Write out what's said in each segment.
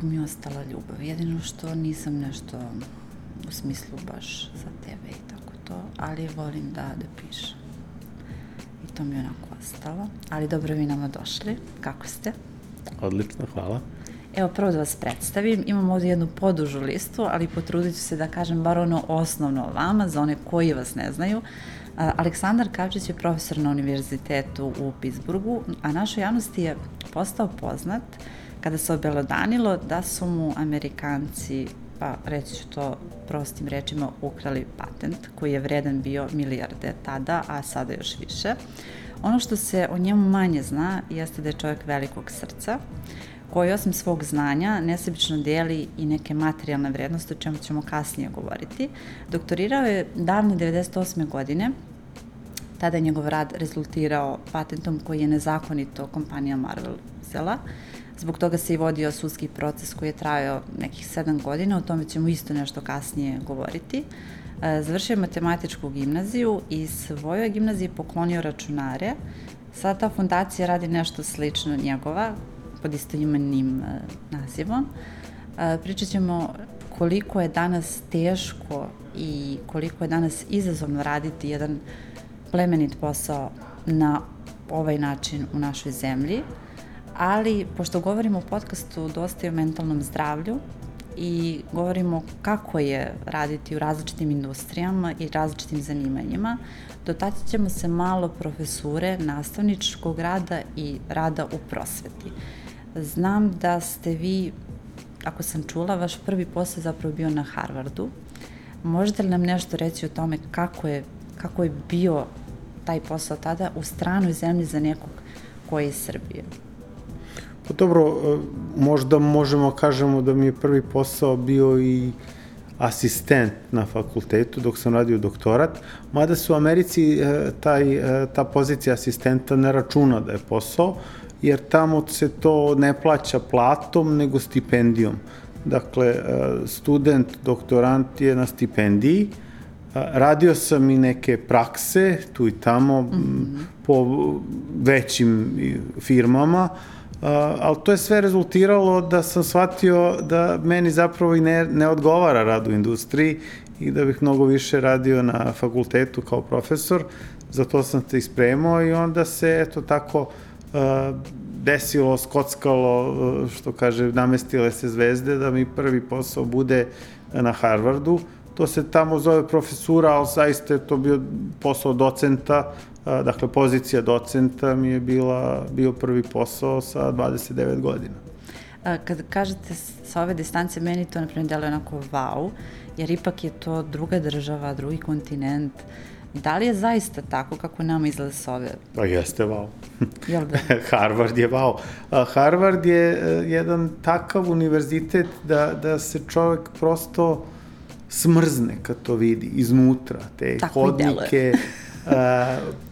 nekako mi je ostala ljubav. Jedino što nisam nešto u smislu baš za tebe i tako to, ali volim da, da pišem. I to mi je onako ostalo. Ali dobro vi nama došli. Kako ste? Odlično, hvala. Evo, prvo da vas predstavim. Imam ovde jednu podužu listu, ali potrudit ću se da kažem bar ono osnovno o vama, za one koji vas ne znaju. Aleksandar Kavčić je profesor na univerzitetu u Pittsburghu, a našoj javnosti je postao poznat kada se obelodanilo da su mu Amerikanci, pa reći ću to prostim rečima, ukrali patent koji je vredan bio milijarde tada, a sada još više. Ono što se o njemu manje zna jeste da je čovjek velikog srca, koji osim svog znanja nesebično deli i neke materijalne vrednosti, o čemu ćemo kasnije govoriti. Doktorirao je davne 98. godine, tada je njegov rad rezultirao patentom koji je nezakonito kompanija Marvel uzela. Zbog toga se i vodio sudski proces koji je trajao nekih sedam godina, o tome ćemo isto nešto kasnije govoriti. E, završio je matematičku gimnaziju i svojoj gimnaziji poklonio računare. Sada ta fundacija radi nešto slično njegova, pod istoimenim e, nazivom. E, pričat ćemo koliko je danas teško i koliko je danas izazovno raditi jedan plemenit posao na ovaj način u našoj zemlji, ali pošto govorimo u podcastu dosta i o mentalnom zdravlju i govorimo kako je raditi u različitim industrijama i različitim zanimanjima, dotaći ćemo se malo profesure, nastavničkog rada i rada u prosveti. Znam da ste vi, ako sam čula, vaš prvi posao zapravo bio na Harvardu. Možete li nam nešto reći o tome kako je, kako je bio taj posao tada u stranoj zemlji za nekog koji je iz Srbije? Pa dobro, e, možda možemo kažemo da mi je prvi posao bio i asistent na fakultetu dok sam radio doktorat, mada se u Americi e, taj, e, ta pozicija asistenta ne računa da je posao, jer tamo se to ne plaća platom, nego stipendijom. Dakle, student, doktorant je na stipendiji, radio sam i neke prakse tu i tamo mm -hmm. po većim firmama, e, ali to je sve rezultiralo da sam shvatio da meni zapravo i ne, ne odgovara rad u industriji i da bih mnogo više radio na fakultetu kao profesor, zato sam se ispremao i onda se, eto tako, uh, desilo, skockalo, što kaže, namestile se zvezde, da mi prvi posao bude na Harvardu. To se tamo zove profesura, ali zaista je to bio posao docenta, dakle pozicija docenta mi je bila, bio prvi posao sa 29 godina. Kad kažete sa ove distance, meni to, na primjer, deluje onako wow, jer ipak je to druga država, drugi kontinent, Da li je zaista tako kako nama izgleda s ove? Pa jeste, wow. Jel da? Harvard je wow. Harvard je e, jedan takav univerzitet da, da se čovek prosto smrzne kad to vidi iznutra, te tako hodnike. a,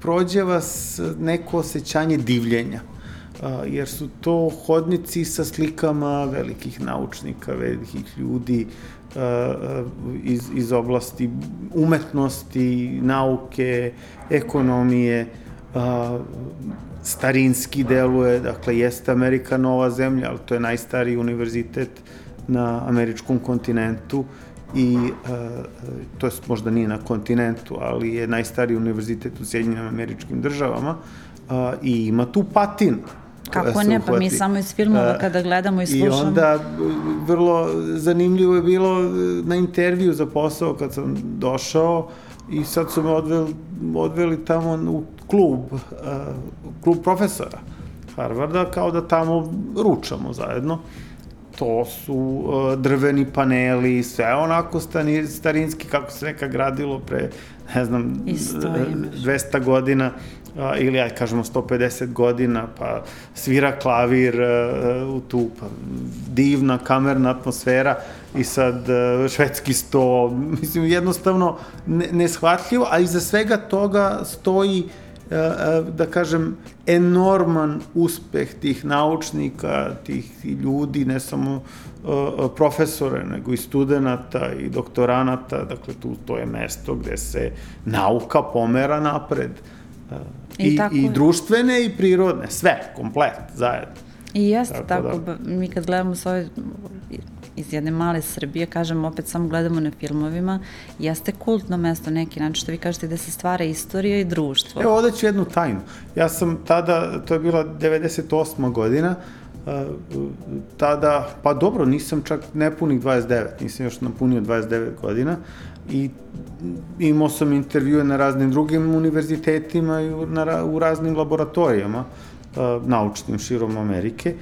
prođe vas neko osjećanje divljenja jer su to hodnici sa slikama velikih naučnika, velikih ljudi, iz, iz oblasti umetnosti, nauke, ekonomije, starinski deluje, dakle, jeste Amerika nova zemlja, ali to je najstariji univerzitet na američkom kontinentu i to je možda nije na kontinentu, ali je najstariji univerzitet u Sjedinjenim američkim državama i ima tu patinu Kako ne, pa mi samo iz filmova kada gledamo i slušamo. I onda vrlo zanimljivo je bilo na intervju za posao kad sam došao i sad su me odveli, odveli tamo u klub, uh, klub profesora Harvarda, kao da tamo ručamo zajedno. To su uh, drveni paneli, sve onako stani, starinski kako se neka gradilo pre, ne znam, Isto, 200 godina a, ili aj kažemo 150 godina, pa svira klavir a, e, u tu, pa divna kamerna atmosfera i sad a, e, švedski sto, mislim jednostavno ne, neshvatljivo, a iza svega toga stoji e, da kažem, enorman uspeh tih naučnika, tih ljudi, ne samo profesore, nego i studenta i doktoranata, dakle tu to je mesto gde se nauka pomera napred. I, I, tako... i društvene i prirodne, sve, komplet, zajedno. I jeste tako, tako da. mi kad gledamo s ove, iz jedne male Srbije, kažem, opet samo gledamo na filmovima, jeste kultno mesto neki način, što vi kažete da se stvara istorija i društvo. Evo, ovde ću jednu tajnu. Ja sam tada, to je bila 98. godina, tada, pa dobro, nisam čak nepunih 29, nisam još napunio 29 godina i imao sam intervjue na raznim drugim univerzitetima i u, na, u raznim laboratorijama naučnim širom Amerike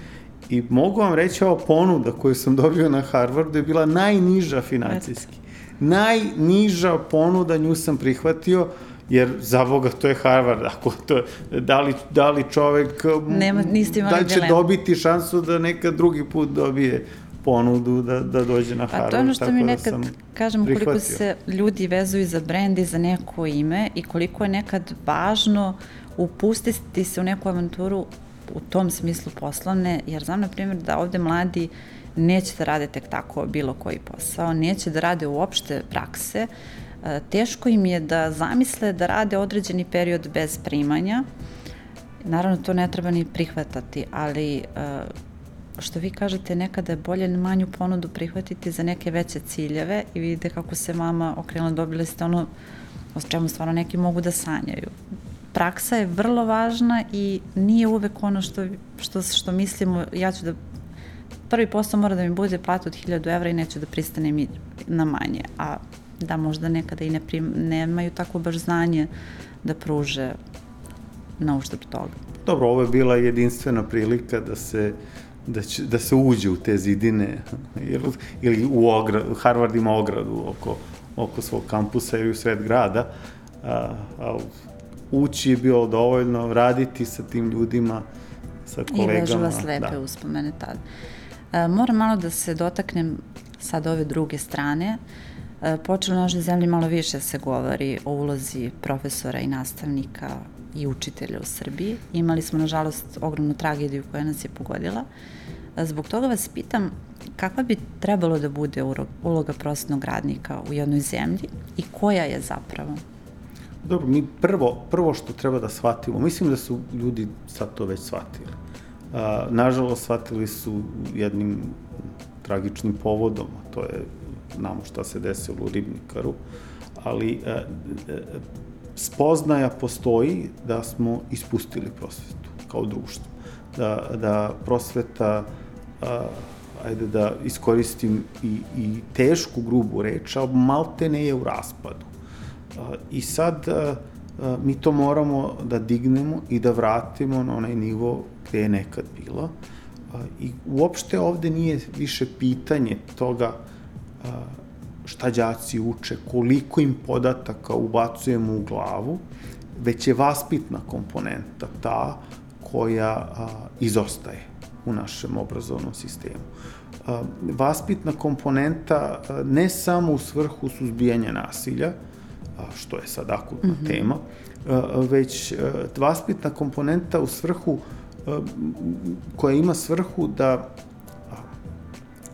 i mogu vam reći ova ponuda koju sam dobio na Harvardu je bila najniža financijski. Najniža ponuda, nju sam prihvatio, jer za Boga to je Harvard, ako to, da li, da li čovek, Nema, niste da će dilema. dobiti šansu da nekad drugi put dobije ponudu da, da dođe na Harvard. Pa to je ono što mi da nekad, da kažem, koliko se ljudi vezuju za brend i za neko ime i koliko je nekad važno upustiti se u neku avanturu u tom smislu poslovne, jer znam, na primjer, da ovde mladi neće da rade tek tako bilo koji posao, neće da rade uopšte prakse, e, teško im je da zamisle da rade određeni period bez primanja, naravno to ne treba ni prihvatati, ali e, što vi kažete, nekada je bolje manju ponudu prihvatiti za neke veće ciljeve i vidite kako se mama okrenula, dobili ste ono o čemu stvarno neki mogu da sanjaju praksa je vrlo važna i nije uvek ono što, što, što mislimo, ja ću da prvi posao mora da mi bude plata od 1000 evra i neću da pristanem na manje, a da možda nekada i ne prim, nemaju tako baš znanje da pruže na uštrb toga. Dobro, ovo je bila jedinstvena prilika da se da, će, da se uđe u te zidine ili, ili u ogradu, Harvard ima ogradu oko, oko svog kampusa ili u sred grada, a, a ući je bilo dovoljno, raditi sa tim ljudima, sa kolegama. I vežu vas lepe da. uspomene tada. E, moram malo da se dotaknem sad ove druge strane. E, počelo našoj zemlji malo više se govori o ulozi profesora i nastavnika i učitelja u Srbiji. Imali smo, nažalost, ogromnu tragediju koja nas je pogodila. E, zbog toga vas pitam kakva bi trebalo da bude uloga prosvetnog radnika u jednoj zemlji i koja je zapravo? Dobro, mi prvo, prvo što treba da shvatimo, mislim da su ljudi sad to već shvatili. A, nažalost, shvatili su jednim tragičnim povodom, a to je, znamo šta se desilo u Ribnikaru, ali a, a, spoznaja postoji da smo ispustili prosvetu kao društvo. Da, da prosveta, a, ajde da iskoristim i, i tešku, grubu reč, ali malte ne je u raspadu I sad mi to moramo da dignemo i da vratimo na onaj nivo gde je nekad bilo. I uopšte ovde nije više pitanje toga šta đaci uče, koliko im podataka ubacujemo u glavu, već je vaspitna komponenta ta koja izostaje u našem obrazovnom sistemu. Vaspitna komponenta ne samo u svrhu suzbijanja nasilja, što je sad akutna mm -hmm. tema, već vaspitna komponenta u svrhu koja ima svrhu da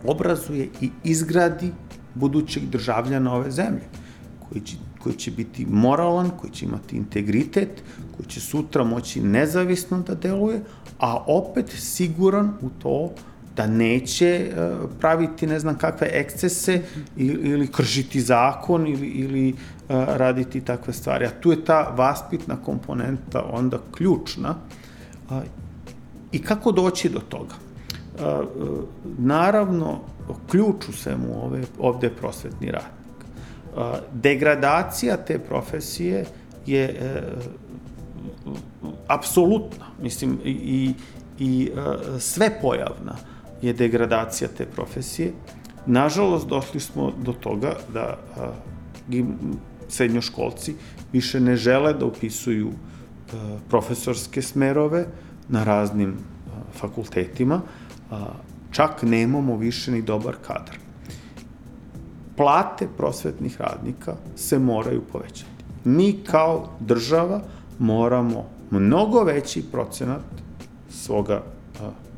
obrazuje i izgradi budućeg državljana ove zemlje, koji će, koji će biti moralan, koji će imati integritet, koji će sutra moći nezavisno da deluje, a opet siguran u to da neće praviti ne znam kakve ekscese ili kršiti zakon ili, ili raditi takve stvari. A tu je ta vaspitna komponenta onda ključna. I kako doći do toga? E, naravno, ključ u svemu ove, ovde je prosvetni radnik. Degradacija te profesije je apsolutna, mislim, i, i sve pojavna je degradacija te profesije. Nažalost, došli smo do toga da srednjoškolci više ne žele da upisuju a, profesorske smerove na raznim a, fakultetima, čak nemamo više ni dobar kadar. Plate prosvetnih radnika se moraju povećati. Mi kao država moramo mnogo veći procenat svoga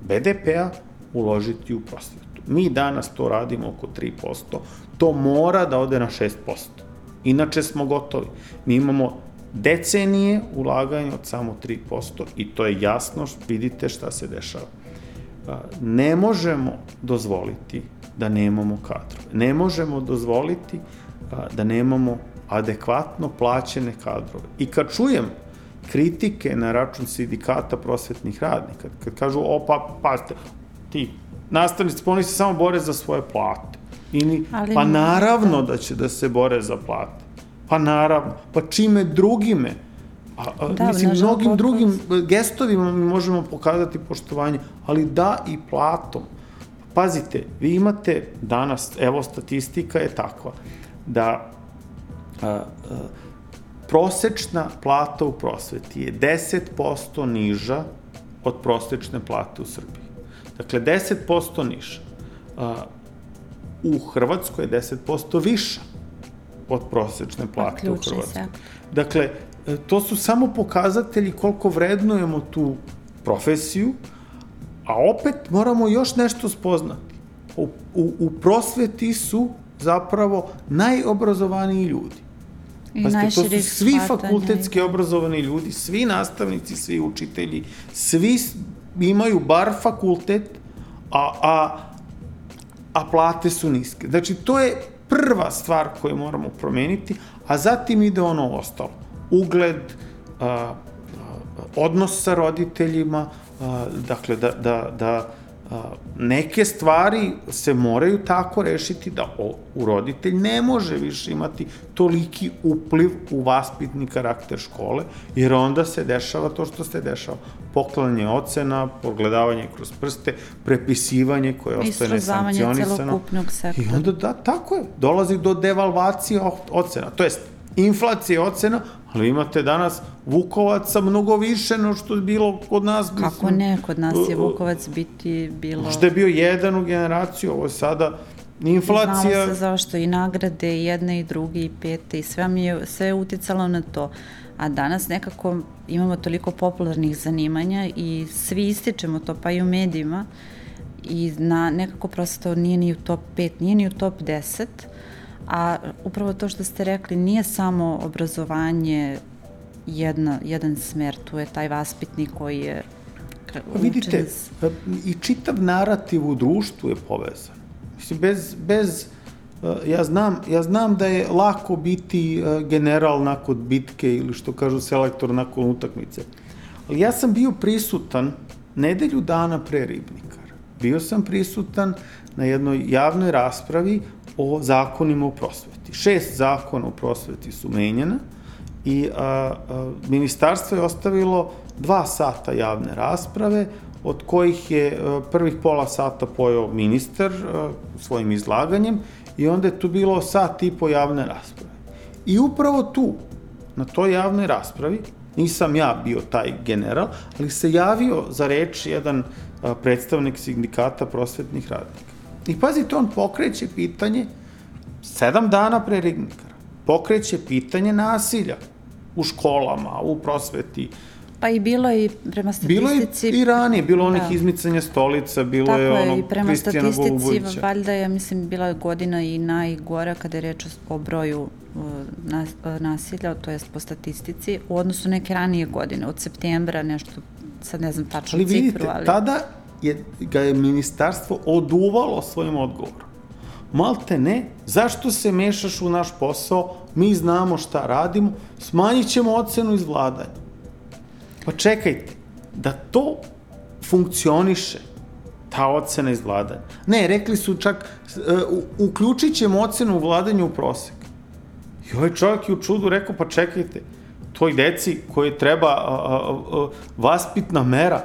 BDP-a uložiti u prosvetu. Mi danas to radimo oko 3%, to mora da ode na 6%. Inače smo gotovi. Mi imamo decenije ulaganja od samo 3% i to je jasno, vidite šta se dešava. ne možemo dozvoliti da nemamo kadrove. Ne možemo dozvoliti da nemamo adekvatno plaćene kadrove. I kad čujem kritike na račun sindikata prosvetnih radnika, kad kažu, o pa, pazite, ti nastavnici, pa oni se samo bore za svoje plate. Ili, Ali, pa naravno da će da se bore za plate. Pa naravno. Pa čime drugime? A, a, da, mislim, mnogim drugim gestovima mi možemo pokazati poštovanje, ali da i platom. Pazite, vi imate danas, evo statistika je takva, da a, a, prosečna plata u prosveti je 10% niža od prosečne plate u Srbiji. Dakle, 10% niža. A, u Hrvatskoj je 10% viša od prosečne plate u Hrvatskoj. Se. Dakle, e, to su samo pokazatelji koliko vrednujemo tu profesiju, a opet moramo još nešto spoznati. U, u, u prosveti su zapravo najobrazovaniji ljudi. I Pazite, to su svi fakultetski da. obrazovani ljudi, svi nastavnici, svi učitelji, svi imaju bar fakultet, a, a, a plate su niske. Znači, to je prva stvar koju moramo promeniti, a zatim ide ono ostalo. Ugled, a, odnos sa roditeljima, a, dakle, da, da, da neke stvari se moraju tako rešiti da u roditelj ne može više imati toliki upliv u vaspitni karakter škole, jer onda se dešava to što se dešava. Poklanjanje ocena, pogledavanje kroz prste, prepisivanje koje ostaje nesankcionisano. I onda da, tako je, dolazi do devalvacije ocena, to jest inflacije ocena, ali imate danas Vukovaca mnogo više no što je bilo kod nas. Kako mislim, ne, kod nas je Vukovac biti bilo... Što je bio jedan u generaciju, ovo je sada inflacija... Znalo se zašto i nagrade i jedne i druge i pete i sve mi je, sve je uticalo na to. A danas nekako imamo toliko popularnih zanimanja i svi ističemo to, pa i u medijima, i na, nekako prosto nije ni u top 5, nije ni u top 10, a upravo to što ste rekli nije samo obrazovanje jedna, jedan smer, tu je taj vaspitnik koji je pa Vidite, e, i čitav narativ u društvu je povezan. Mislim, bez, bez e, ja znam, ja znam da je lako biti e, general nakon bitke ili što kažu selektor nakon utakmice. Ali ja sam bio prisutan nedelju dana pre Ribnikar. Bio sam prisutan na jednoj javnoj raspravi o zakonima u prosveti. Šest zakona u prosveti su menjena i a, a, ministarstvo je ostavilo dva sata javne rasprave, od kojih je a, prvih pola sata pojao ministar a, svojim izlaganjem i onda je tu bilo sat i po javne rasprave. I upravo tu, na toj javnoj raspravi, nisam ja bio taj general, ali se javio za reč jedan a, predstavnik sindikata prosvetnih radnika. I pazite, on pokreće pitanje, sedam dana pre Rignikara, pokreće pitanje nasilja u školama, u prosveti. Pa i bilo je i prema statistici... Bilo je i ranije, bilo onih da. izmicanja stolica, bilo Tako je ono i prema statistici, valjda je, mislim, bila godina i najgora kada je reč o broju nasilja, to jest po statistici, u odnosu neke ranije godine, od septembra, nešto, sad ne znam tačno ali cifru, vidite, ali... tada je, ga je ministarstvo oduvalo svojim odgovorom. Malte ne, zašto se mešaš u naš posao, mi znamo šta radimo, smanjit ćemo ocenu iz vladanja. Pa čekajte, da to funkcioniše, ta ocena iz vladanja. Ne, rekli su čak, uh, uključit ćemo ocenu u vladanju u prosek. I ovaj čovjek je u čudu rekao, pa čekajte, toj deci koje treba uh, uh, vaspitna mera,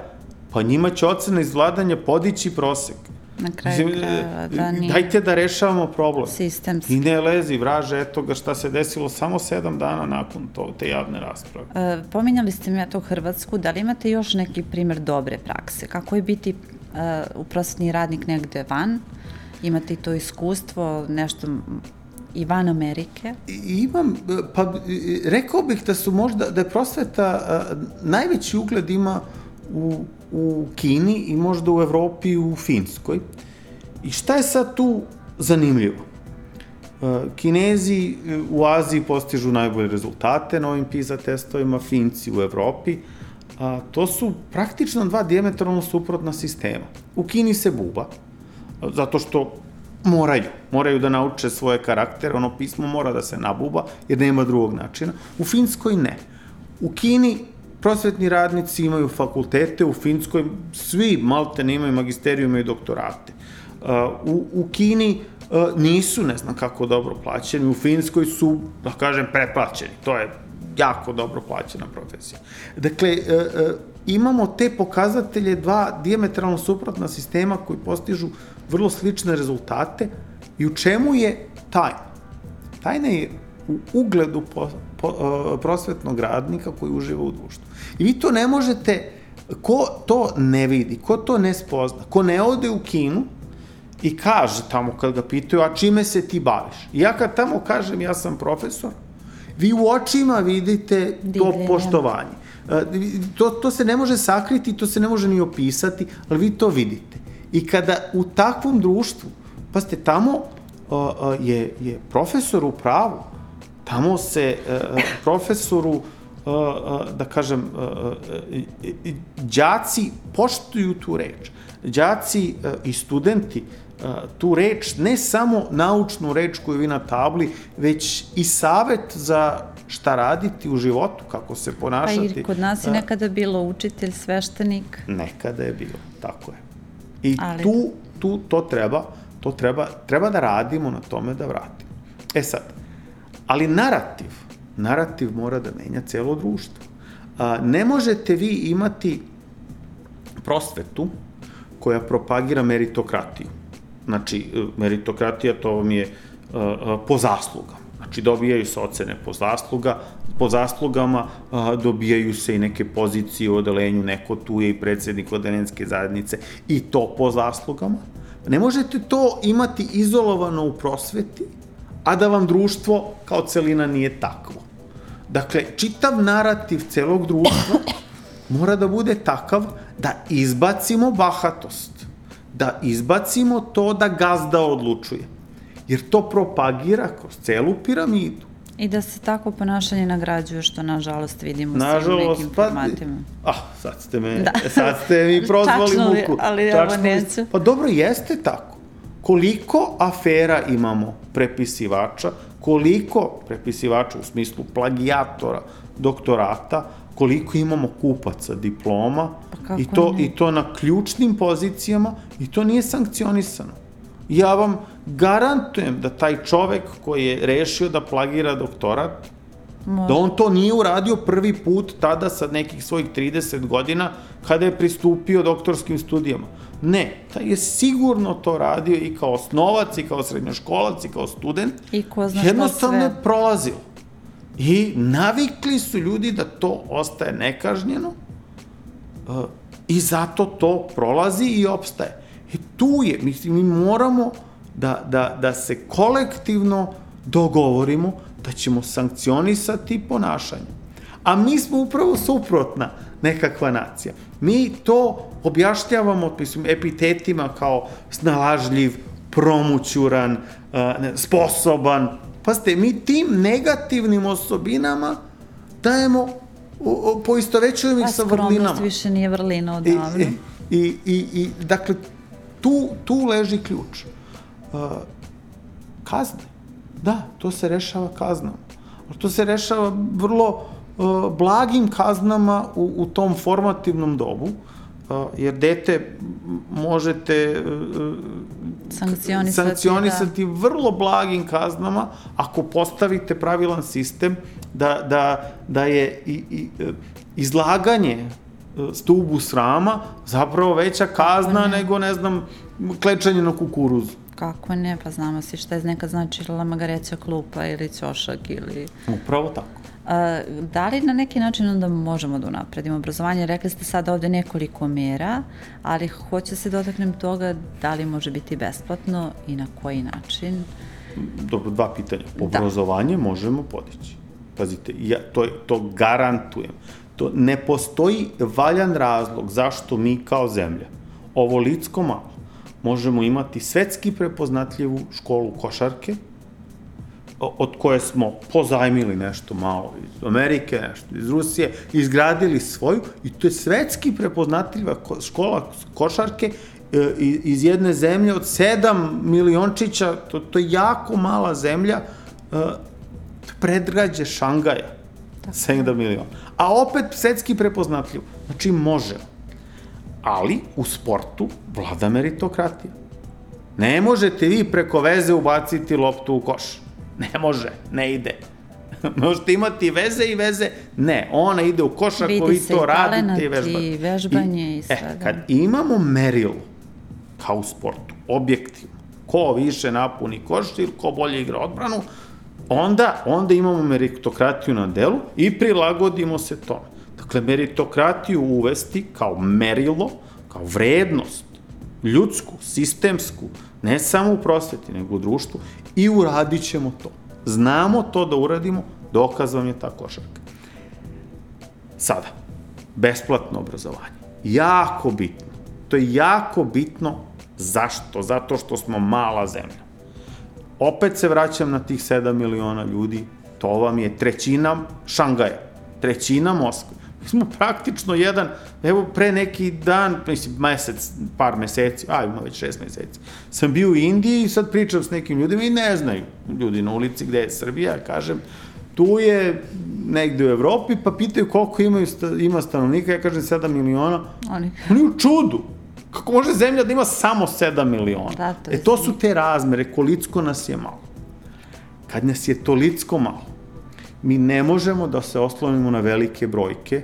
pa njima će ocena iz vladanja podići prosek. Na kraju krajeva, da nije... Dajte da rešavamo problem. Sistemski. I ne lezi, vraže, eto ga šta se desilo samo sedam dana nakon to, te javne rasprave. E, pominjali ste mi to Hrvatsku, da li imate još neki primer dobre prakse? Kako je biti e, uprosvetni radnik negde van? Imate to iskustvo, nešto i van Amerike? Imam, pa rekao bih da su možda, da je prosveta, a, najveći ugled ima u u Kini i možda u Evropi u Finskoj. I šta je sad tu zanimljivo? E, Kinezi u Aziji postižu najbolje rezultate na ovim PISA testovima, Finci u Evropi, a, to su praktično dva diametralno suprotna sistema. U Kini se buba, zato što moraju, moraju da nauče svoje karaktere, ono pismo mora da se nabuba, jer nema drugog načina. U Finskoj ne. U Kini prosvetni radnici imaju fakultete, u Finskoj svi malte ne imaju magisterijume i doktorate. U, u Kini nisu, ne znam kako dobro plaćeni, u Finskoj su, da kažem, preplaćeni. To je jako dobro plaćena profesija. Dakle, e, imamo te pokazatelje dva diametralno suprotna sistema koji postižu vrlo slične rezultate i u čemu je tajna? Tajna je u ugledu po, po, prosvetnog radnika koji uživa u društvu. I vi to ne možete, ko to ne vidi, ko to ne spozna, ko ne ode u kinu i kaže tamo kad ga pitaju, a čime se ti baviš? I ja kad tamo kažem ja sam profesor, vi u očima vidite to poštovanje. E, to, to se ne može sakriti, to se ne može ni opisati, ali vi to vidite. I kada u takvom društvu, pa ste tamo je, je profesor u pravu, tamo se uh, profesoru da kažem, đaci poštuju tu reč. Đaci i studenti tu reč, ne samo naučnu reč koju vi na tabli, već i savet za šta raditi u životu, kako se ponašati. Pa i kod nas je nekada bilo učitelj, sveštenik. Nekada je bilo, tako je. I Ali... tu, tu to treba, to treba, treba da radimo na tome da vratimo. E sad, ali narativ, narativ mora da menja celo društvo. A, ne možete vi imati prosvetu koja propagira meritokratiju. Znači, meritokratija to vam je a, a, po zaslugama. Znači, dobijaju se ocene po zasluga, po zaslugama a, dobijaju se i neke pozicije u odelenju, neko tu je i predsednik odelenske zajednice i to po zaslugama. Ne možete to imati izolovano u prosveti, a da vam društvo kao celina nije takvo. Dakle, čitav narativ celog društva mora da bude takav da izbacimo bahatost, da izbacimo to da gazda odlučuje, jer to propagira kroz celu piramidu. I da se tako ponašanje nagrađuje, što nažalost vidimo nažalost, sa nekim pa, formatima. Ah, sad ste me, da. sad ste mi prozvali Tačno muku. Li, ali Tačno evo neću. Pa dobro, jeste tako. Koliko afera imamo prepisivača, koliko prepisivača u smislu plagijatora, doktorata, koliko imamo kupaca diploma pa i to, ne? i to na ključnim pozicijama i to nije sankcionisano. Ja vam garantujem da taj čovek koji je rešio da plagira doktorat, Može. da on to nije uradio prvi put tada sa nekih svojih 30 godina kada je pristupio doktorskim studijama. Ne, taj je sigurno to radio i kao osnovac, i kao srednjoškolac, i kao student. I ko zna Jednostavno je prolazilo. I navikli su ljudi da to ostaje nekažnjeno uh, i zato to prolazi i opstaje. I tu je, mislim, mi moramo da, da, da se kolektivno dogovorimo da ćemo sankcionisati ponašanje. A mi smo upravo suprotna nekakva nacija. Mi to objašnjavamo mislim, epitetima kao snalažljiv, promućuran, sposoban. Pazite, mi tim negativnim osobinama dajemo, poistovećujemo ih sa vrlinama. A skromnost više nije vrlina odavno. I, i, i, i, dakle, tu, tu leži ključ. Uh, kazne. Da, to se rešava kaznama. To se rešava vrlo uh, blagim kaznama u, u tom formativnom dobu, uh, jer dete možete uh, sankcionisati, sankcionisati da. vrlo blagim kaznama ako postavite pravilan sistem da, da, da je i, i, izlaganje stubu srama zapravo veća kazna ne. nego, ne znam, klečanje na kukuruzu. Kako ne, pa znamo si šta je nekad značila magareća klupa ili ćošak ili... Upravo tako. Da li na neki način onda možemo da unapredimo obrazovanje? Rekli ste sad ovde nekoliko mera, ali hoće se dotaknem toga da li može biti besplatno i na koji način? Dobro, dva pitanja. Da. Obrazovanje da. možemo podići. Pazite, ja to, to garantujem. To ne postoji valjan razlog zašto mi kao zemlja, ovo Licko malo, možemo imati svetski prepoznatljivu školu košarke, od koje smo pozajmili nešto malo iz Amerike, nešto iz Rusije, izgradili svoju i to je svetski prepoznatljiva škola košarke e, iz jedne zemlje od 7 miliončića, to, to je jako mala zemlja, e, predgrađe Šangaja, 7 miliona. A opet svetski prepoznatljiv. Znači, možemo. Ali u sportu vlada meritokratija. Ne možete vi preko veze ubaciti loptu u koš. Ne može, ne ide. Možete imati veze i veze, ne, ona ide u koš ako vi to radite i vežbate. Se i vežbanje i, i sve. E, kad imamo merilo, kao u sportu, objektivno, ko više napuni koš ili ko bolje igra odbranu, onda, onda imamo meritokratiju na delu i prilagodimo se tome. Dakle, meritokratiju uvesti kao merilo, kao vrednost, ljudsku, sistemsku, ne samo u prosveti, nego u društvu, i uradit ćemo to. Znamo to da uradimo, dokaz vam je ta košarka. Sada, besplatno obrazovanje. Jako bitno. To je jako bitno. Zašto? Zato što smo mala zemlja. Opet se vraćam na tih 7 miliona ljudi. To vam je trećina Šangaja, trećina Moskve. Mi smo praktično jedan, evo pre neki dan, mislim, mesec, par meseci, a ima već šest meseci, sam bio u Indiji i sad pričam s nekim ljudima i ne znaju ljudi na ulici gde je Srbija, kažem, tu je negde u Evropi, pa pitaju koliko imaju, ima stanovnika, ja kažem 7 miliona. Oni. Oni u čudu. Kako može zemlja da ima samo 7 miliona? Da, to e, to su te razmere, kolicko nas je malo. Kad nas je tolicko malo, mi ne možemo da se oslonimo na velike brojke,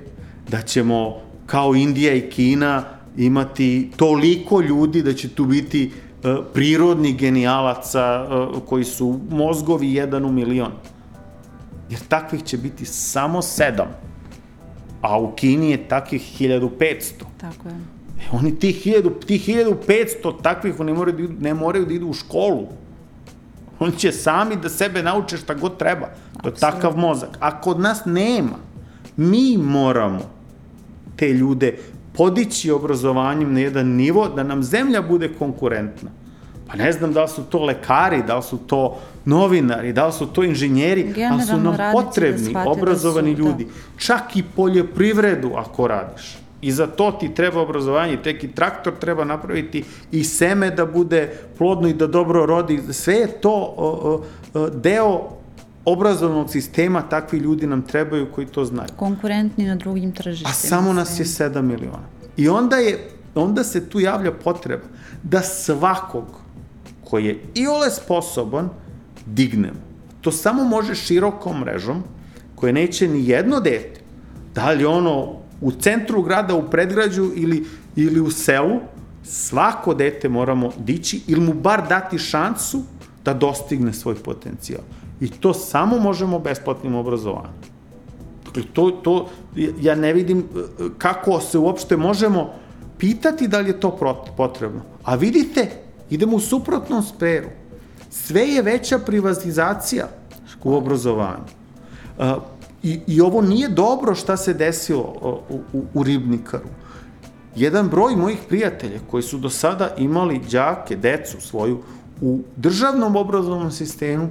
da ćemo kao Indija i Kina imati toliko ljudi da će tu biti uh, prirodni genijalaca uh, koji su mozgovi jedan u milion. Jer takvih će biti samo sedam, a u Kini je takvih 1500. Tako je. E, oni ti 1000, ti 1500 takvih oni moraju da, ne moraju da idu u školu. Oni će sami da sebe nauče šta god treba. To je takav mozak. A kod nas nema. Mi moramo te ljude podići obrazovanjem na jedan nivo da nam zemlja bude konkurentna. Pa ne znam da li su to lekari, da li su to novinari, da li su to inženjeri, Generalno ali su nam da potrebni, da obrazovani da su, ljudi. Da. Čak i poljoprivredu ako radiš. I za to ti treba obrazovanje, tek i traktor treba napraviti i seme da bude plodno i da dobro rodi. Sve je to o, o, deo obrazovnog sistema, takvi ljudi nam trebaju koji to znaju. Konkurentni na drugim tržištima. A samo nas je 7 miliona. I onda, je, onda se tu javlja potreba da svakog koji je i ole sposoban dignemo. To samo može širokom mrežom koje neće ni jedno dete, da li ono u centru grada, u predgrađu ili, ili u selu, svako dete moramo dići ili mu bar dati šansu da dostigne svoj potencijal. I to samo možemo besplatnim obrazovanjem. Dakle, to, to, ja ne vidim e, kako se uopšte možemo pitati da li je to potrebno. A vidite, idemo u suprotnom speru. Sve je veća privatizacija u obrazovanju. I, I ovo nije dobro šta se desilo u, u, u Ribnikaru. Jedan broj mojih prijatelja koji su do sada imali đake, decu svoju u državnom obrazovnom sistemu,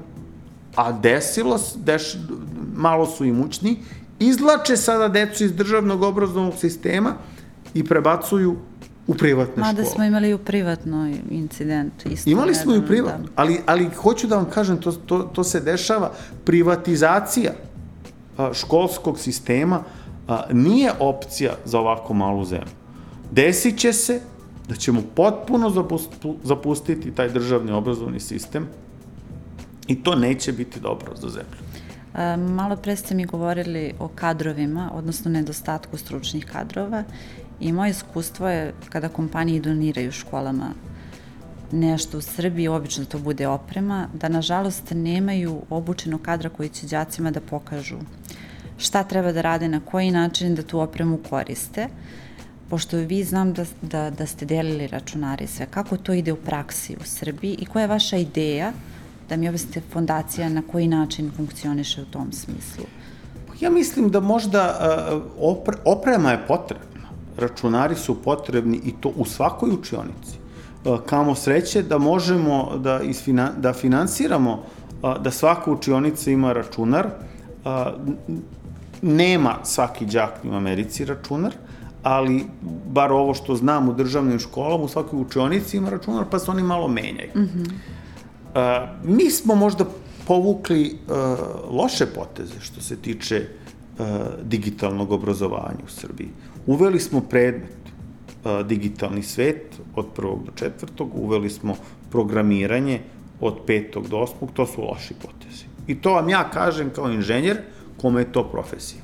a desilo, deš, malo su imućni, izlače sada decu iz državnog obrazovnog sistema i prebacuju u privatne Mada škole. Mada smo imali u privatnoj incident. Isto imali smo i u privatnoj, da. ali, ali hoću da vam kažem, to, to, to se dešava. Privatizacija školskog sistema nije opcija za ovako malu zemlju. Desit će se da ćemo potpuno zapustiti taj državni obrazovni sistem i to neće biti dobro za zemlju. Malo pre ste mi govorili o kadrovima, odnosno nedostatku stručnih kadrova i moje iskustvo je kada kompanije doniraju školama nešto u Srbiji, obično to bude oprema, da nažalost nemaju obučenog kadra koji će đacima da pokažu šta treba da rade, na koji način da tu opremu koriste, pošto vi znam da, da, da ste delili računari sve, kako to ide u praksi u Srbiji i koja je vaša ideja da mi objasnite fondacija na koji način funkcioniše u tom smislu? Ja mislim da možda opre, oprema je potrebna. Računari su potrebni i to u svakoj učionici. Kamo sreće da možemo da, isfina, da finansiramo da svaka učionica ima računar, nema svaki džak u Americi računar, ali bar ovo što znam u državnim školama, u svakoj učionici ima računar, pa se oni malo menjaju. Mm -hmm. mi smo možda povukli loše poteze što se tiče digitalnog obrazovanja u Srbiji. Uveli smo predmet digitalni svet od prvog do četvrtog, uveli smo programiranje od petog do osmog, to su loši potezi. I to vam ja kažem kao inženjer, kome je to profesija.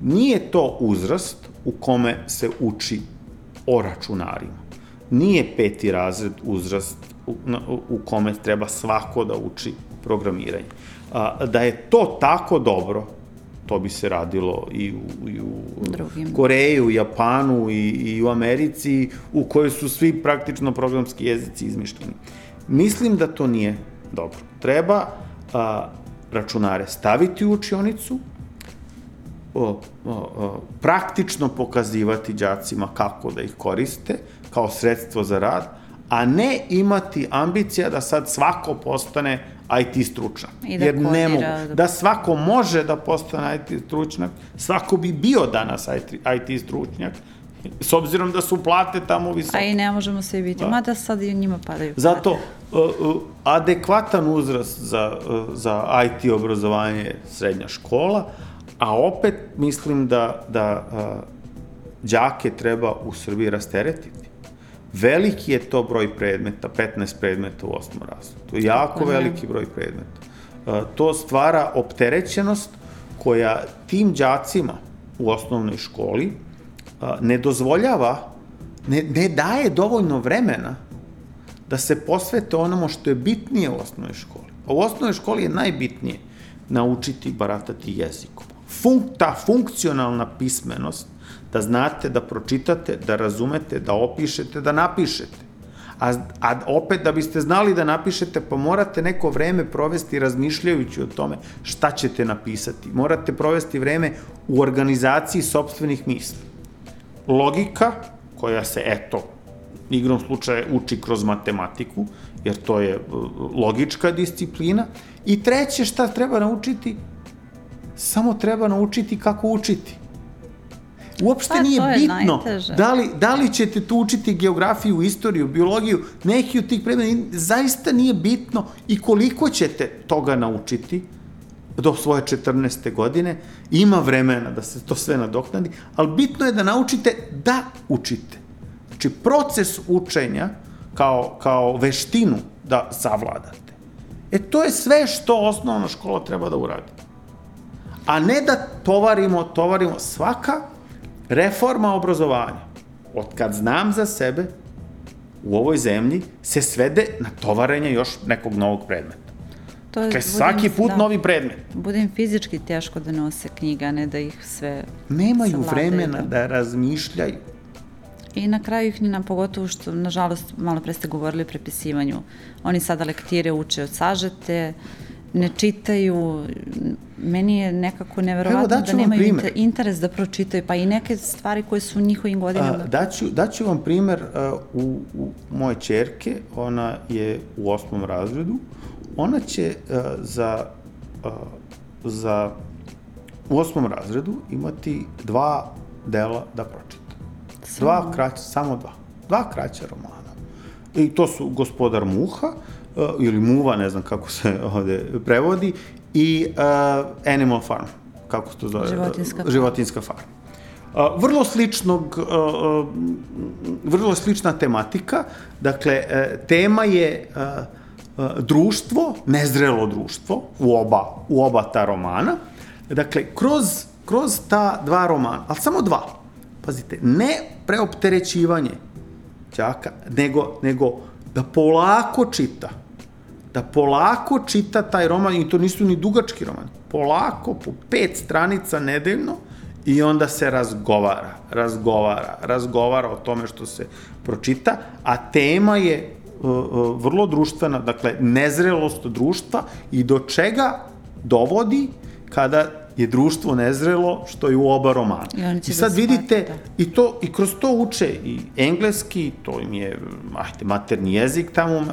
Nije to uzrast u kome se uči o računarima. Nije peti razred uzrast u, kome treba svako da uči programiranje. Da je to tako dobro, to bi se radilo i u, i u Drugim. Koreji, u Japanu i, i u Americi, u kojoj su svi praktično programski jezici izmišljeni. Mislim da to nije dobro. Treba a, računare staviti u učionicu, o, o, o, praktično pokazivati đacima kako da ih koriste kao sredstvo za rad, a ne imati ambicija da sad svako postane IT stručnjak. I da Jer ne mogu. Da... da svako može da postane IT stručnjak, svako bi bio danas IT, IT stručnjak, s obzirom da su plate tamo visoke. A i ne možemo svi biti, da. mada sad i njima padaju. Zato, uh, uh, adekvatan uzrast za, uh, za IT obrazovanje je srednja škola, a opet mislim da, da đake treba u Srbiji rasteretiti. Veliki je to broj predmeta, 15 predmeta u osmom razredu. To je jako veliki broj predmeta. Uh, to stvara opterećenost koja tim đacima u osnovnoj školi ne dozvoljava, ne, ne daje dovoljno vremena da se posvete onomu što je bitnije u osnovnoj školi. A u osnovnoj školi je najbitnije naučiti baratati jezikom. Funk, ta funkcionalna pismenost, da znate, da pročitate, da razumete, da opišete, da napišete. A, a opet, da biste znali da napišete, pa morate neko vreme provesti razmišljajući o tome šta ćete napisati. Morate provesti vreme u organizaciji sobstvenih misli logika, koja se, eto, igrom slučaja uči kroz matematiku, jer to je uh, logička disciplina. I treće, šta treba naučiti? Samo treba naučiti kako učiti. Uopšte pa, nije bitno da li, da li ćete tu učiti geografiju, istoriju, biologiju, neki od tih predmeta, zaista nije bitno i koliko ćete toga naučiti, do svoje 14. godine, ima vremena da se to sve nadoknadi, ali bitno je da naučite da učite. Znači, proces učenja kao, kao veštinu da savladate. E, to je sve što osnovna škola treba da uradi. A ne da tovarimo, tovarimo svaka reforma obrazovanja, od kad znam za sebe, u ovoj zemlji se svede na tovarenje još nekog novog predmeta. To je, dakle, svaki put da, novi predmet. Bude im fizički teško da nose knjiga, ne da ih sve Nemaju savladaju. vremena da razmišljaju. I na kraju ih ni nam, pogotovo što, nažalost, malo pre ste govorili o prepisivanju. Oni sada lektire uče od sažete, ne čitaju, meni je nekako neverovatno da nemaju primer. interes da pročitaju, pa i neke stvari koje su u njihovim godinama. A, daću, daću vam primer uh, u, u moje čerke, ona je u osmom razredu, ona će uh, za, uh, za u osmom razredu imati dva dela da pročita. Samo. Dva kraća, samo dva. Dva kraća romana. I to su Gospodar Muha, uh, ili Muva, ne znam kako se ovde prevodi, i uh, Animal Farm, kako se to zove? Životinska. Životinska farma. Uh, vrlo sličnog, uh, uh, vrlo slična tematika, dakle, uh, tema je uh, društvo, nezrelo društvo, u oba, u oba ta romana. Dakle, kroz, kroz ta dva romana, ali samo dva, pazite, ne preopterećivanje đaka, nego, nego da polako čita, da polako čita taj roman, i to nisu ni dugački roman, polako, po pet stranica nedeljno, i onda se razgovara, razgovara, razgovara o tome što se pročita, a tema je E, e, vrlo društvena, dakle, nezrelost društva i do čega dovodi kada je društvo nezrelo, što je u oba romana. I I sad da vidite, shvate, i, to, i kroz to uče i engleski, to im je, ajde, materni jezik tamo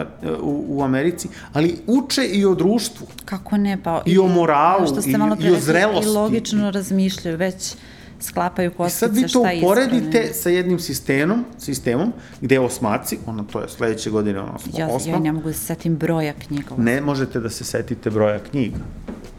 u, u Americi, ali uče i o društvu. Kako ne, pa... I o moralu, i- i o zrelosti. I logično razmišljaju, već sklapaju I kockice sad vi to šta uporedite ispravno. sa jednim sistemom, sistemom gde osmaci, ono to je sledeće godine ono Ja, osma, ja ne mogu da se setim broja knjiga. ne možete da se setite broja knjiga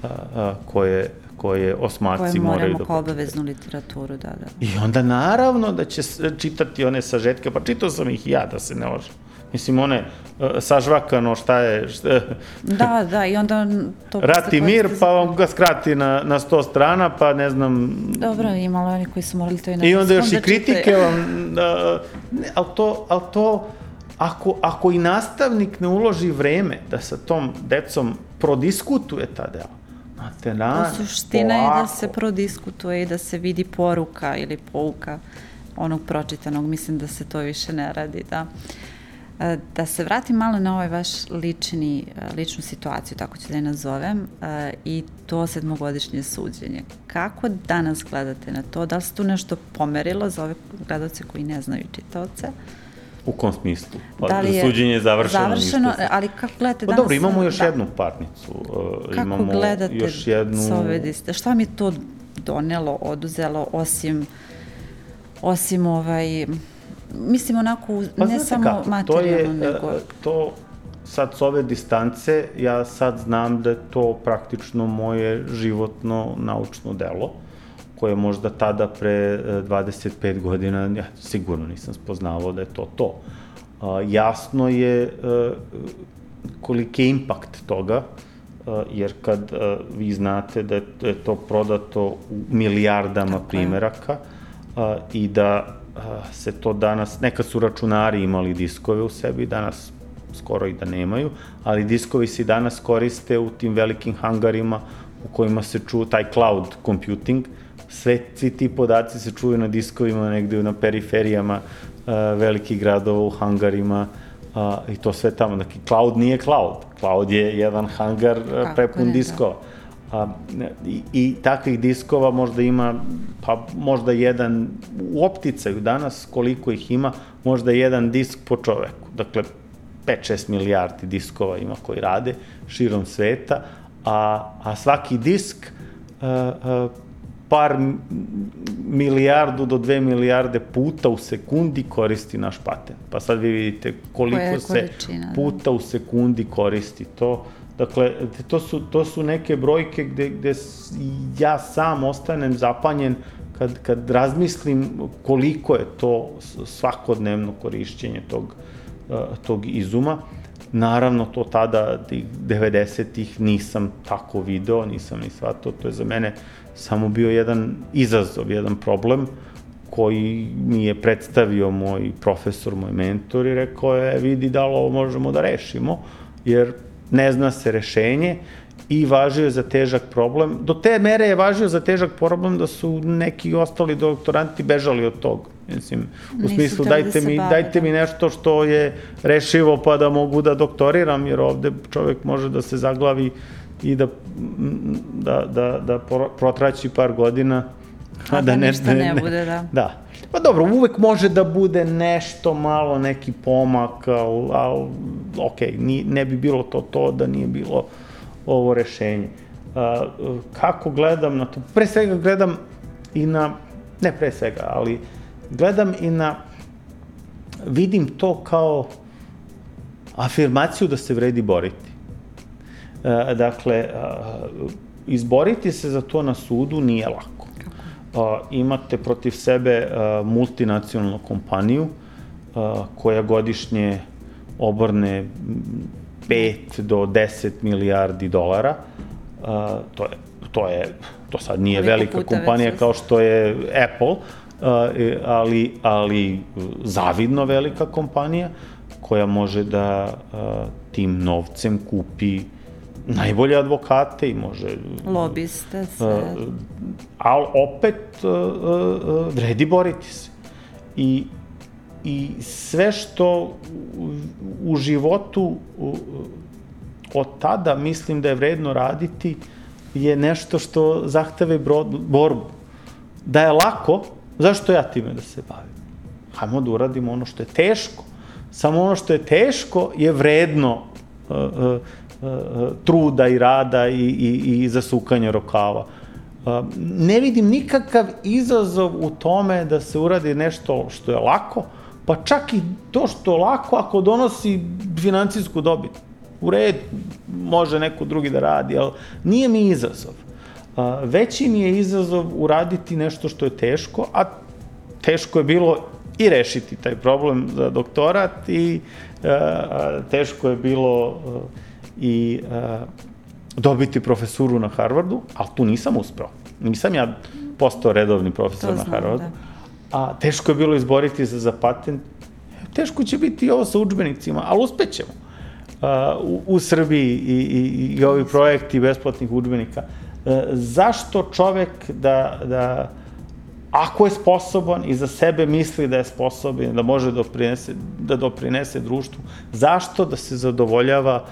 a, a, koje, koje osmaci koje moraju moramo da kao obaveznu literaturu, da, da. I onda naravno da će s- čitati one sažetke, pa čitao sam ih ja, da se ne lažem. Mislim, one uh, sažvakano šta je, šta, Da, da, i onda to... rat i mir, pa vam ga skrati na, na sto strana, pa ne znam, Dobro, imalo oni koji su morali to i na I onda još i da kritike vam, da, ne, ali to, ali to ako, ako i nastavnik ne uloži vreme da sa tom decom prodiskutuje ta dela, na, Pa suština je da se prodiskutuje i da se vidi poruka ili pouka onog pročitanog. Mislim da se to više ne radi, da. E, Da se vratim malo na ovaj vaš lični, e, ličnu situaciju, tako ću da je nazovem, e, i to sedmogodišnje suđenje. Kako danas gledate na to? Da li se tu nešto pomerilo za ove gledalce koji ne znaju čitaoce? U kom smislu? Pa, Da li je Suđenje je završeno. završeno ništa ali kako gledate Pa danas? dobro, imamo još da. jednu parnicu. uh, Kako imamo gledate još jednu... sa ove diste? Šta mi je to donelo, oduzelo, osim, osim ovaj, mislim onako, Pa ne samo kako, to materijalno, je, nego... uh, to sad s ove distance, ja sad znam da je to praktično moje životno naučno delo, koje možda tada pre e, 25 godina, ja sigurno nisam spoznavao da je to to. A, jasno je e, koliki je impakt toga, e, jer kad e, vi znate da je da je to prodato u milijardama Tako je. primeraka a, i da a, se to danas, nekad su računari imali diskove u sebi, danas skoro i da nemaju, ali diskovi se danas koriste u tim velikim hangarima u kojima se čuju taj cloud computing, sve, svi ti podaci se čuju na diskovima negde na periferijama uh, velikih gradova, u hangarima uh, i to sve tamo. Dakle, cloud nije cloud. Cloud je jedan hangar uh, Kako prepun ne, da. diskova. A, ne, i, I takvih diskova možda ima, pa možda jedan, u opticaju danas koliko ih ima, možda jedan disk po čoveku. Dakle, 5-6 milijardi diskova ima koji rade širom sveta, a, a svaki disk uh, uh, par milijardu do dve milijarde puta u sekundi koristi naš patent. Pa sad vi vidite koliko se da. puta u sekundi koristi to. Dakle, to su, to su neke brojke gde, gde ja sam ostanem zapanjen kad, kad razmislim koliko je to svakodnevno korišćenje tog, uh, tog izuma. Naravno, to tada, tih 90-ih, nisam tako video, nisam ni shvatao, to je za mene samo bio jedan izazov, jedan problem koji mi je predstavio moj profesor, moj mentor i rekao je, vidi da li ovo možemo da rešimo, jer ne zna se rešenje i važio je za težak problem. Do te mere je važio za težak problem da su neki ostali doktoranti bežali od toga. Mislim, u Nisu smislu da dajte se mi, bave, dajte da. mi nešto što je rešivo pa da mogu da doktoriram, jer ovde čovek može da se zaglavi i da, da, da, da pro- protraći par godina, A da ništa ne bude, da. Da. Pa dobro, uvek može da bude nešto malo, neki pomak, ali, ali ok, ni, ne bi bilo to to da nije bilo ovo rešenje. A, kako gledam na to? Pre svega gledam i na, ne pre svega, ali gledam i na, vidim to kao afirmaciju da se vredi boriti. E, dakle, a, izboriti se za to na sudu nije lako. A, imate protiv sebe multinacionalnu kompaniju koja godišnje obrne 5 do 10 milijardi dolara. To je to je to sad nije Koliko velika kompanija kao što je Apple, e, ali ali zavidno velika kompanija koja može da tim novcem kupi najbolje advokate i može Lobiste, sve. Uh, ali opet uh, uh, vredi boriti se. I, I sve što u, u životu od tada mislim da je vredno raditi je nešto što zahteve borbu. Da je lako, zašto ja time da se bavim? Hajmo da uradimo ono što je teško. Samo ono što je teško je vredno uh, uh, truda i rada i, i, i zasukanja rokava. Uh, ne vidim nikakav izazov u tome da se uradi nešto što je lako, pa čak i to što je lako ako donosi financijsku dobit. U red, može neko drugi da radi, ali nije mi izazov. Uh, veći mi je izazov uraditi nešto što je teško, a teško je bilo i rešiti taj problem za doktorat i teško je bilo i uh, dobiti profesuru na Harvardu, ali tu nisam uspeo. Nisam ja postao redovni profesor znam, na Harvardu. Da. A teško je bilo izboriti se za patent. Teško će biti i ovo sa učbenicima, ali uspećemo. Uh, u, u Srbiji i, i, i ovi projekti besplatnih učbenika. Uh, zašto čovek da, da ako je sposoban i za sebe misli da je sposoban, da može doprinese, da doprinese društvu, zašto da se zadovoljava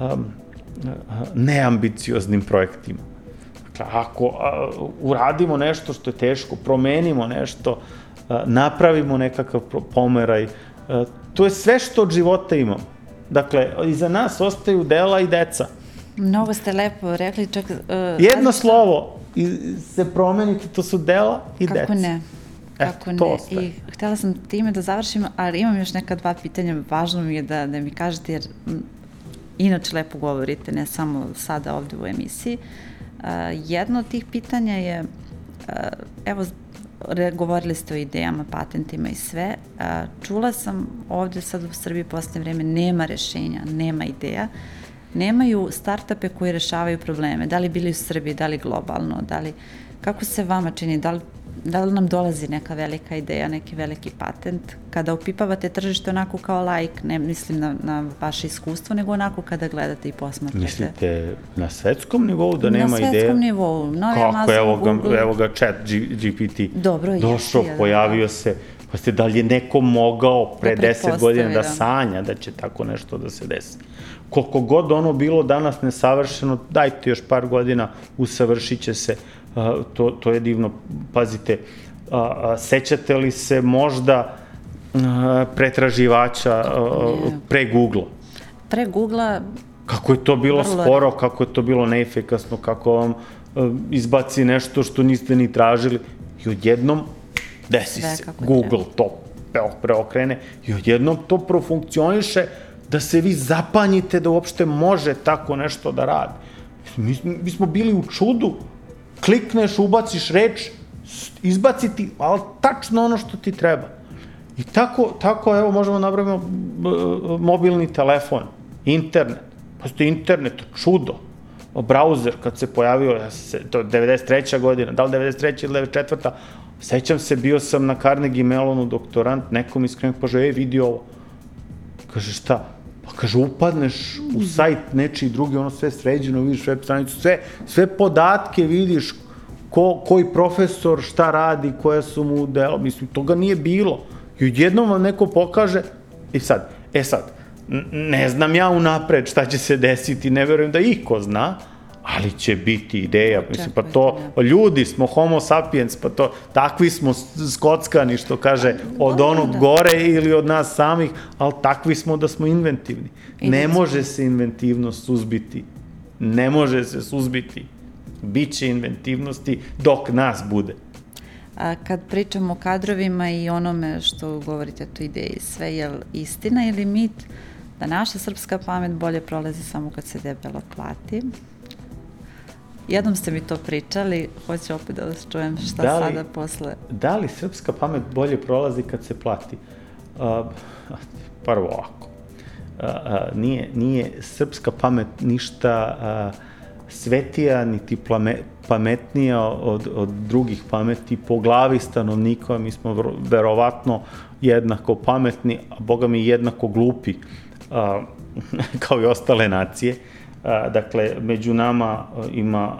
um, neambicioznim projektima? Dakle, ako a, uradimo nešto što je teško, promenimo nešto, a, napravimo nekakav pomeraj, a, to je sve što od života imamo. Dakle, iza nas ostaju dela i deca. Mnogo ste lepo rekli, čak... Uh, Jedno slovo, i se promeniti, to su dela i Kako deca. Kako ne? Kako Eto, ne? Ostaje. I htela sam time da završim, ali imam još neka dva pitanja, važno mi je da, da mi kažete, jer inače lepo govorite, ne samo sada ovde u emisiji. Uh, jedno od tih pitanja je, uh, evo, govorili ste o idejama, patentima i sve. Uh, čula sam ovde sad u Srbiji posle vreme nema rešenja, nema ideja. Nemaju startupe koji rešavaju probleme, da li bili u Srbiji, da li globalno, da li, kako se vama čini, da li, da li nam dolazi neka velika ideja, neki veliki patent, kada opipavate tržište onako kao lajk, ne mislim na, na vaše iskustvo, nego onako kada gledate i posmatrate. Mislite na svetskom nivou da nema ideja? Na svetskom ideja? nivou, novi Kako, Amazon, evo ga, Google. evo ga chat G, GPT. Dobro, Došao, jesi, pojavio da, se, pa ste da li je neko mogao pre da 10 godina da, da sanja da će tako nešto da se desi? koliko god ono bilo danas nesavršeno, dajte još par godina, usavršit će se, to, to je divno. Pazite, sećate li se možda pretraživača pre Google-a? Pre Google-a Kako je to bilo vrlo... sporo, kako je to bilo neefikasno, kako vam izbaci nešto što niste ni tražili i odjednom desi Sve se. Google treba. to preokrene i odjednom to profunkcioniše da se vi zapanjite da uopšte može tako nešto da radi. Mi, mi smo bili u čudu, klikneš, ubaciš reč, izbaciti, ali tačno ono što ti treba. I tako, tako evo, možemo da napravimo mobilni telefon, internet. Postoji internet, čudo. Brauzer, kad se pojavio, ja se, to je 93. godina, da li 93. ili 94. Sećam se, bio sam na Carnegie Mellonu doktorant, nekom iskrenog kaže, ej, vidi ovo. Kaže, šta? Kaže, upadneš u sajt nečiji drugi, ono sve sređeno, vidiš web stranicu, sve, sve podatke vidiš, ko, koji profesor šta radi, koje su mu delo, mislim, toga nije bilo. I odjednom vam neko pokaže, i sad, e sad, ne znam ja unapred šta će se desiti, ne verujem da iko zna, ali će biti ideja, mislim, pa to, ljudi smo homo sapiens, pa to, takvi smo skockani, što kaže, od onog da. gore ili od nas samih, ali takvi smo da smo inventivni. Ne može se inventivnost suzbiti. Ne može se suzbiti. Biće inventivnosti dok nas bude. A kad pričamo o kadrovima i onome što govorite o toj ideji, sve je istina ili mit da naša srpska pamet bolje prolazi samo kad se debelo plati? Jednom ste mi to pričali, hoću opet da vas čujem šta da li, sada posle. Da li srpska pamet bolje prolazi kad se plati? Uh, prvo ovako. Uh, uh, nije, nije srpska pamet ništa uh, svetija, niti plame, pametnija od, od drugih pameti po glavi stanovnika, mi smo verovatno jednako pametni, a boga mi jednako glupi, uh, kao i ostale nacije. Uh, dakle, među nama ima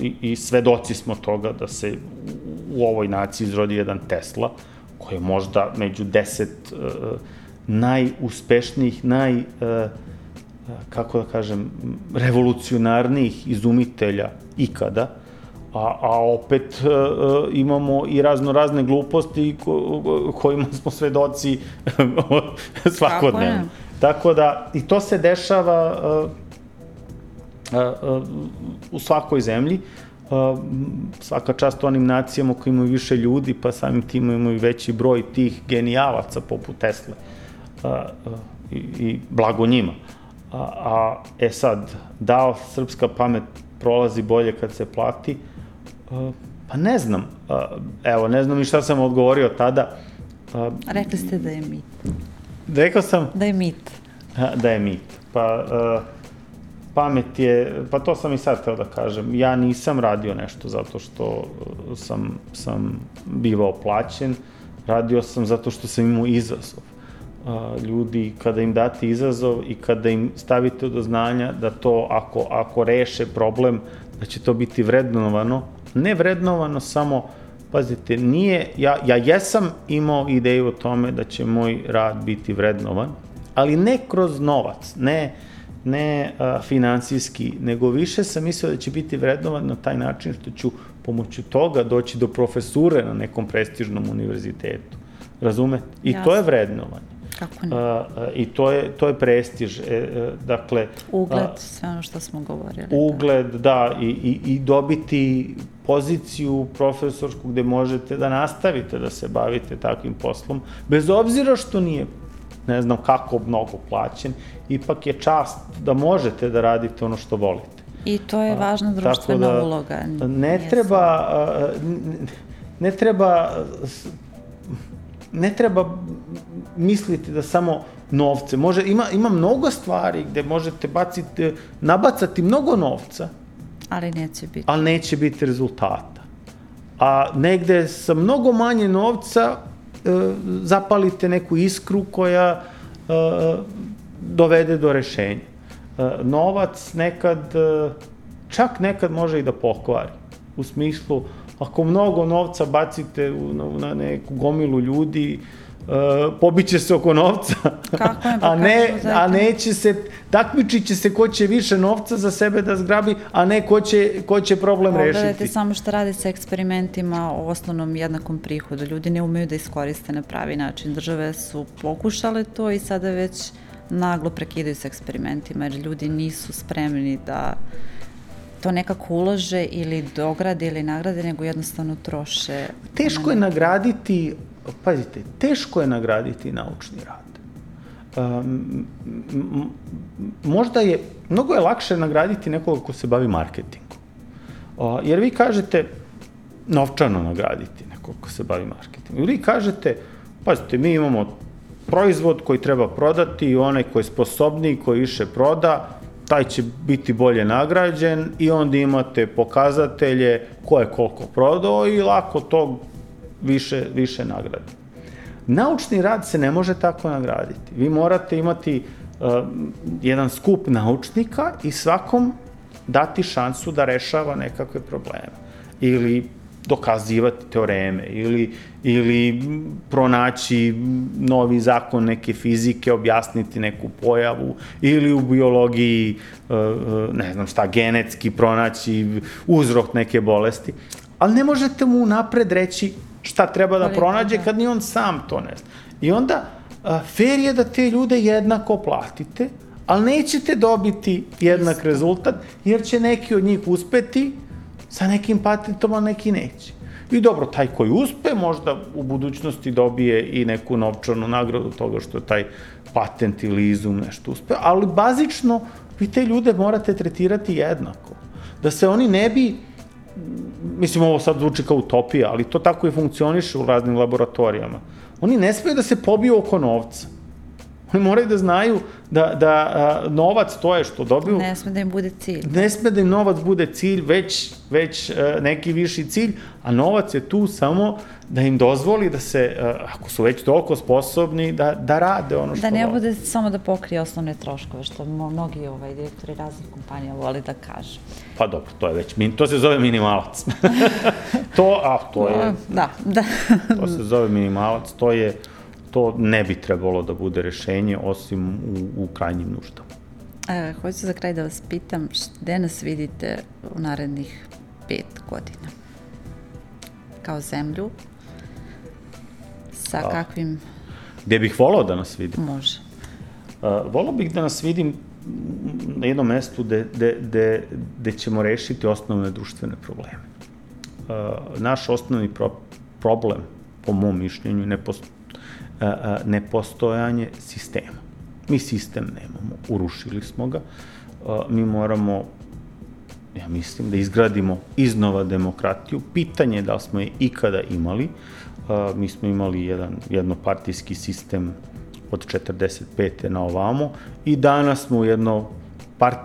i, i svedoci smo toga da se u ovoj naciji izrodi jedan Tesla, koji je možda među deset najuspešnijih, naj kako da kažem, revolucionarnijih izumitelja ikada, a, a opet e, imamo i razno razne gluposti ko, kojima smo svedoci svakodnevno. Tako, Tako da, i to se dešava e, u svakoj zemlji. Svaka čast onim nacijama koji imaju više ljudi, pa samim tim imaju veći broj tih genijalaca poput Tesle. I, I blago njima. A, a, e sad, da srpska pamet prolazi bolje kad se plati, pa ne znam. Evo, ne znam i šta sam odgovorio tada. Rekli ste da je mit. Rekao sam? Da je mit. Da je mit. Pa, pamet je, pa to sam i sad teo da kažem, ja nisam radio nešto zato što sam, sam bivao plaćen, radio sam zato što sam imao izazov. Ljudi, kada im date izazov i kada im stavite do znanja da to, ako, ako reše problem, da će to biti vrednovano, ne vrednovano samo, pazite, nije, ja, ja jesam imao ideju o tome da će moj rad biti vrednovan, ali ne kroz novac, ne, ne a, financijski, nego više sam mislio da će biti vrednovan na taj način što ću pomoću toga doći do profesure na nekom prestižnom univerzitetu. Razumete? I Jasne. to je vrednovanje. Kako ne? A, a, I to je, to je prestiž. E, e, dakle, ugled, a, sve ono što smo govorili. Ugled, da, da i, i, i dobiti poziciju profesorsku gde možete da nastavite da se bavite takvim poslom, bez obzira što nije ne znam kako mnogo plaćen, ipak je čast da možete da radite ono što volite. I to je važna društvena da, uloga. Ne treba, ne treba ne treba misliti da samo novce. Može, ima, ima mnogo stvari gde možete baciti, nabacati mnogo novca. Ali neće biti. Ali neće biti rezultata. A negde sa mnogo manje novca e, zapalite neku iskru koja e, dovede do rešenja. E, novac nekad, e, čak nekad može i da pokvari. U smislu, ako mnogo novca bacite u, na, neku gomilu ljudi, pobiće se oko novca. Kako je, a ne, a neće se, takmičit će se ko će više novca za sebe da zgrabi, a ne ko će, ko će problem Pogledajte rešiti. Pogledajte samo šta radi sa eksperimentima o osnovnom jednakom prihodu. Ljudi ne umeju da iskoriste na pravi način. Države su pokušale to i sada već naglo prekidaju sa eksperimentima, jer ljudi nisu spremni da to nekako ulože ili dograde ili nagrade, nego jednostavno troše. Teško je nagraditi, pazite, teško je nagraditi naučni rad. Um, možda je, mnogo je lakše nagraditi nekoga ko se bavi marketingom. Uh, jer vi kažete, novčano nagraditi nekoga ko se bavi marketingom. Vi kažete, pazite, mi imamo proizvod koji treba prodati i onaj koji je sposobniji, koji više proda, taj će biti bolje nagrađen i onda imate pokazatelje ko je koliko prodao i lako to više, više nagradi. Naučni rad se ne može tako nagraditi. Vi morate imati uh, jedan skup naučnika i svakom dati šansu da rešava nekakve probleme. Ili dokazivati teoreme ili, ili pronaći novi zakon neke fizike, objasniti neku pojavu ili u biologiji, e, e, ne znam šta, genetski pronaći uzrok neke bolesti. Ali ne možete mu napred reći šta treba da pronađe kad ni on sam to ne zna. I onda, fair je da te ljude jednako platite, ali nećete dobiti jednak rezultat, jer će neki od njih uspeti, sa nekim patentom, a neki neće. I dobro, taj koji uspe možda u budućnosti dobije i neku novčanu nagradu toga što je taj patent ili izum nešto uspe, ali bazično vi te ljude morate tretirati jednako. Da se oni ne bi, mislim ovo sad zvuči kao utopija, ali to tako i funkcioniše u raznim laboratorijama. Oni ne smeju da se pobiju oko novca. Oni moraju da znaju da, da a, novac to je što dobiju. Ne sme da im bude cilj. Ne sme da im novac bude cilj, već, već a, neki viši cilj, a novac je tu samo da im dozvoli da se, a, ako su već toliko sposobni, da, da rade ono što Da ne vole. bude samo da pokrije osnovne troškove, što mnogi ovaj, direktori raznih kompanija voli da kaže. Pa dobro, to je već, to se zove minimalac. to, a to je... Da, da. to se zove minimalac, to je to ne bi trebalo da bude rešenje osim u, u krajnjim nuždama. E, hoću za kraj da vas pitam, gde nas vidite u narednih pet godina? Kao zemlju? Sa A, kakvim... Gde bih volao da nas vidim? Može. Uh, volao bih da nas vidim na jednom mestu gde, gde, gde, gde ćemo rešiti osnovne društvene probleme. Uh, naš osnovni pro, problem, po mom mišljenju, ne posto, uh, uh, nepostojanje sistema. Mi sistem nemamo, urušili smo ga, uh, mi moramo ja mislim da izgradimo iznova demokratiju. Pitanje je da li smo je ikada imali. Uh, mi smo imali jedan jednopartijski sistem od 45. na ovamo i danas smo u jedno part,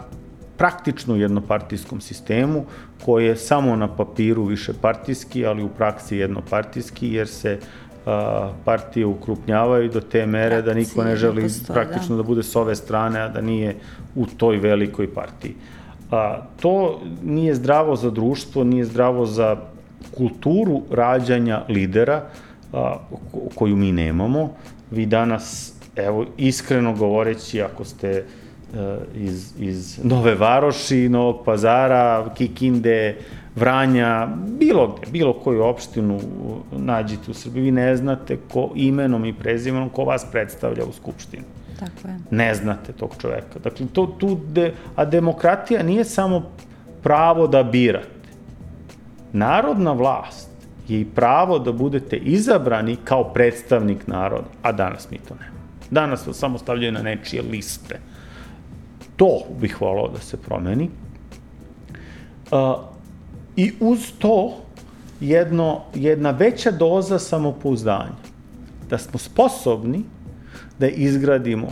praktično jednopartijskom sistemu koji je samo na papiru više partijski, ali u praksi jednopartijski jer se a, partije ukrupnjavaju do te mere da niko ne želi postoje, praktično da. da bude s ove strane, a da nije u toj velikoj partiji. A, to nije zdravo za društvo, nije zdravo za kulturu rađanja lidera a, koju mi nemamo. Vi danas evo, iskreno govoreći, ako ste e, iz, iz Nove Varoši, Novog Pazara, Kikinde, Vranja, bilo gde, bilo koju opštinu nađite u Srbiji, vi ne znate ko imenom i prezimenom ko vas predstavlja u Skupštini. Tako je. Ne znate tog čoveka. Dakle, to, tu de, a demokratija nije samo pravo da birate. Narodna vlast je i pravo da budete izabrani kao predstavnik naroda, a danas mi to nemamo. Danas se samo stavljaju na nečije liste. To bih volao da se promeni. Uh, I uz to jedno, jedna veća doza samopouzdanja. Da smo sposobni da izgradimo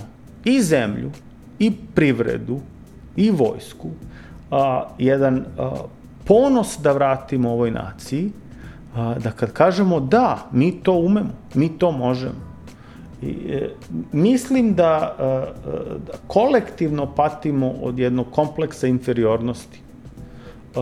i zemlju, i privredu, i vojsku, a, jedan a, ponos da vratimo ovoj naciji, da kad kažemo da, mi to umemo, mi to možemo, I, e, mislim da, e, da kolektivno patimo od jednog kompleksa inferiornosti. E,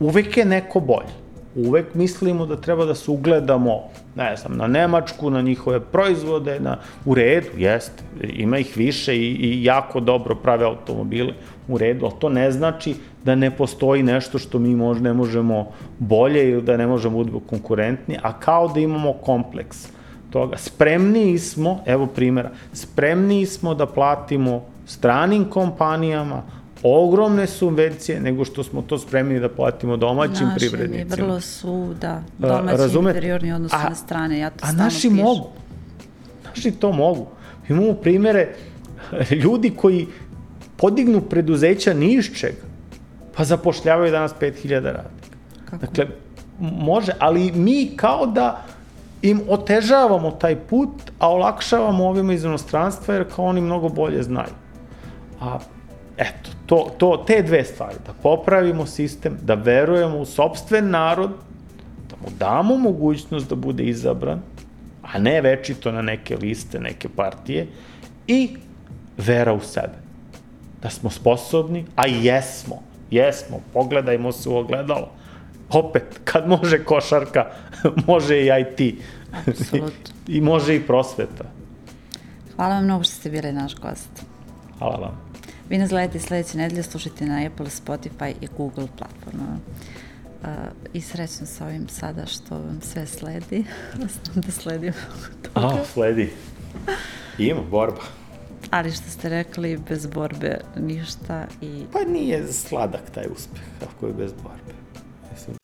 uvek je neko bolji. Uvek mislimo da treba da se ugledamo, ne znam, na Nemačku, na njihove proizvode, na, u redu, jeste, ima ih više i, i jako dobro prave automobile, u redu, ali to ne znači da ne postoji nešto što mi možda ne možemo bolje ili da ne možemo da biti konkurentni, a kao da imamo kompleks toga. Spremniji smo, evo primjera, spremniji smo da platimo stranim kompanijama ogromne subvencije nego što smo to spremni da platimo domaćim naši, privrednicima. Naši vrlo su, da, domaći Razume? inferiorni na strane, ja to a naši pišu. mogu. Naši to mogu. Imamo primere ljudi koji podignu preduzeća ni iz čega, pa zapošljavaju danas 5000 radnika. Kako? Dakle, može, ali mi kao da im otežavamo taj put, a olakšavamo ovima iz inostranstva jer kao oni mnogo bolje znaju. A eto, to, to, te dve stvari, da popravimo sistem, da verujemo u sobstven narod, da mu damo mogućnost da bude izabran, a ne večito na neke liste, neke partije, i vera u sebe. Da smo sposobni, a jesmo, jesmo, pogledajmo se u ogledalo. Opet, kad može košarka, može i IT. Absolutno. I može i prosveta. Hvala vam mnogo što ste bili naš gost. Hvala vam. Vi nas gledate sledeće nedelje, slušajte na Apple, Spotify i Google platformama. Uh, I srećno sa ovim sada što vam sve sledi. Znam da sledim toga. A, sledi. Ima borba. Ali što ste rekli, bez borbe ništa i... Pa nije sladak taj uspeh, ako je bez borbe. Mislim.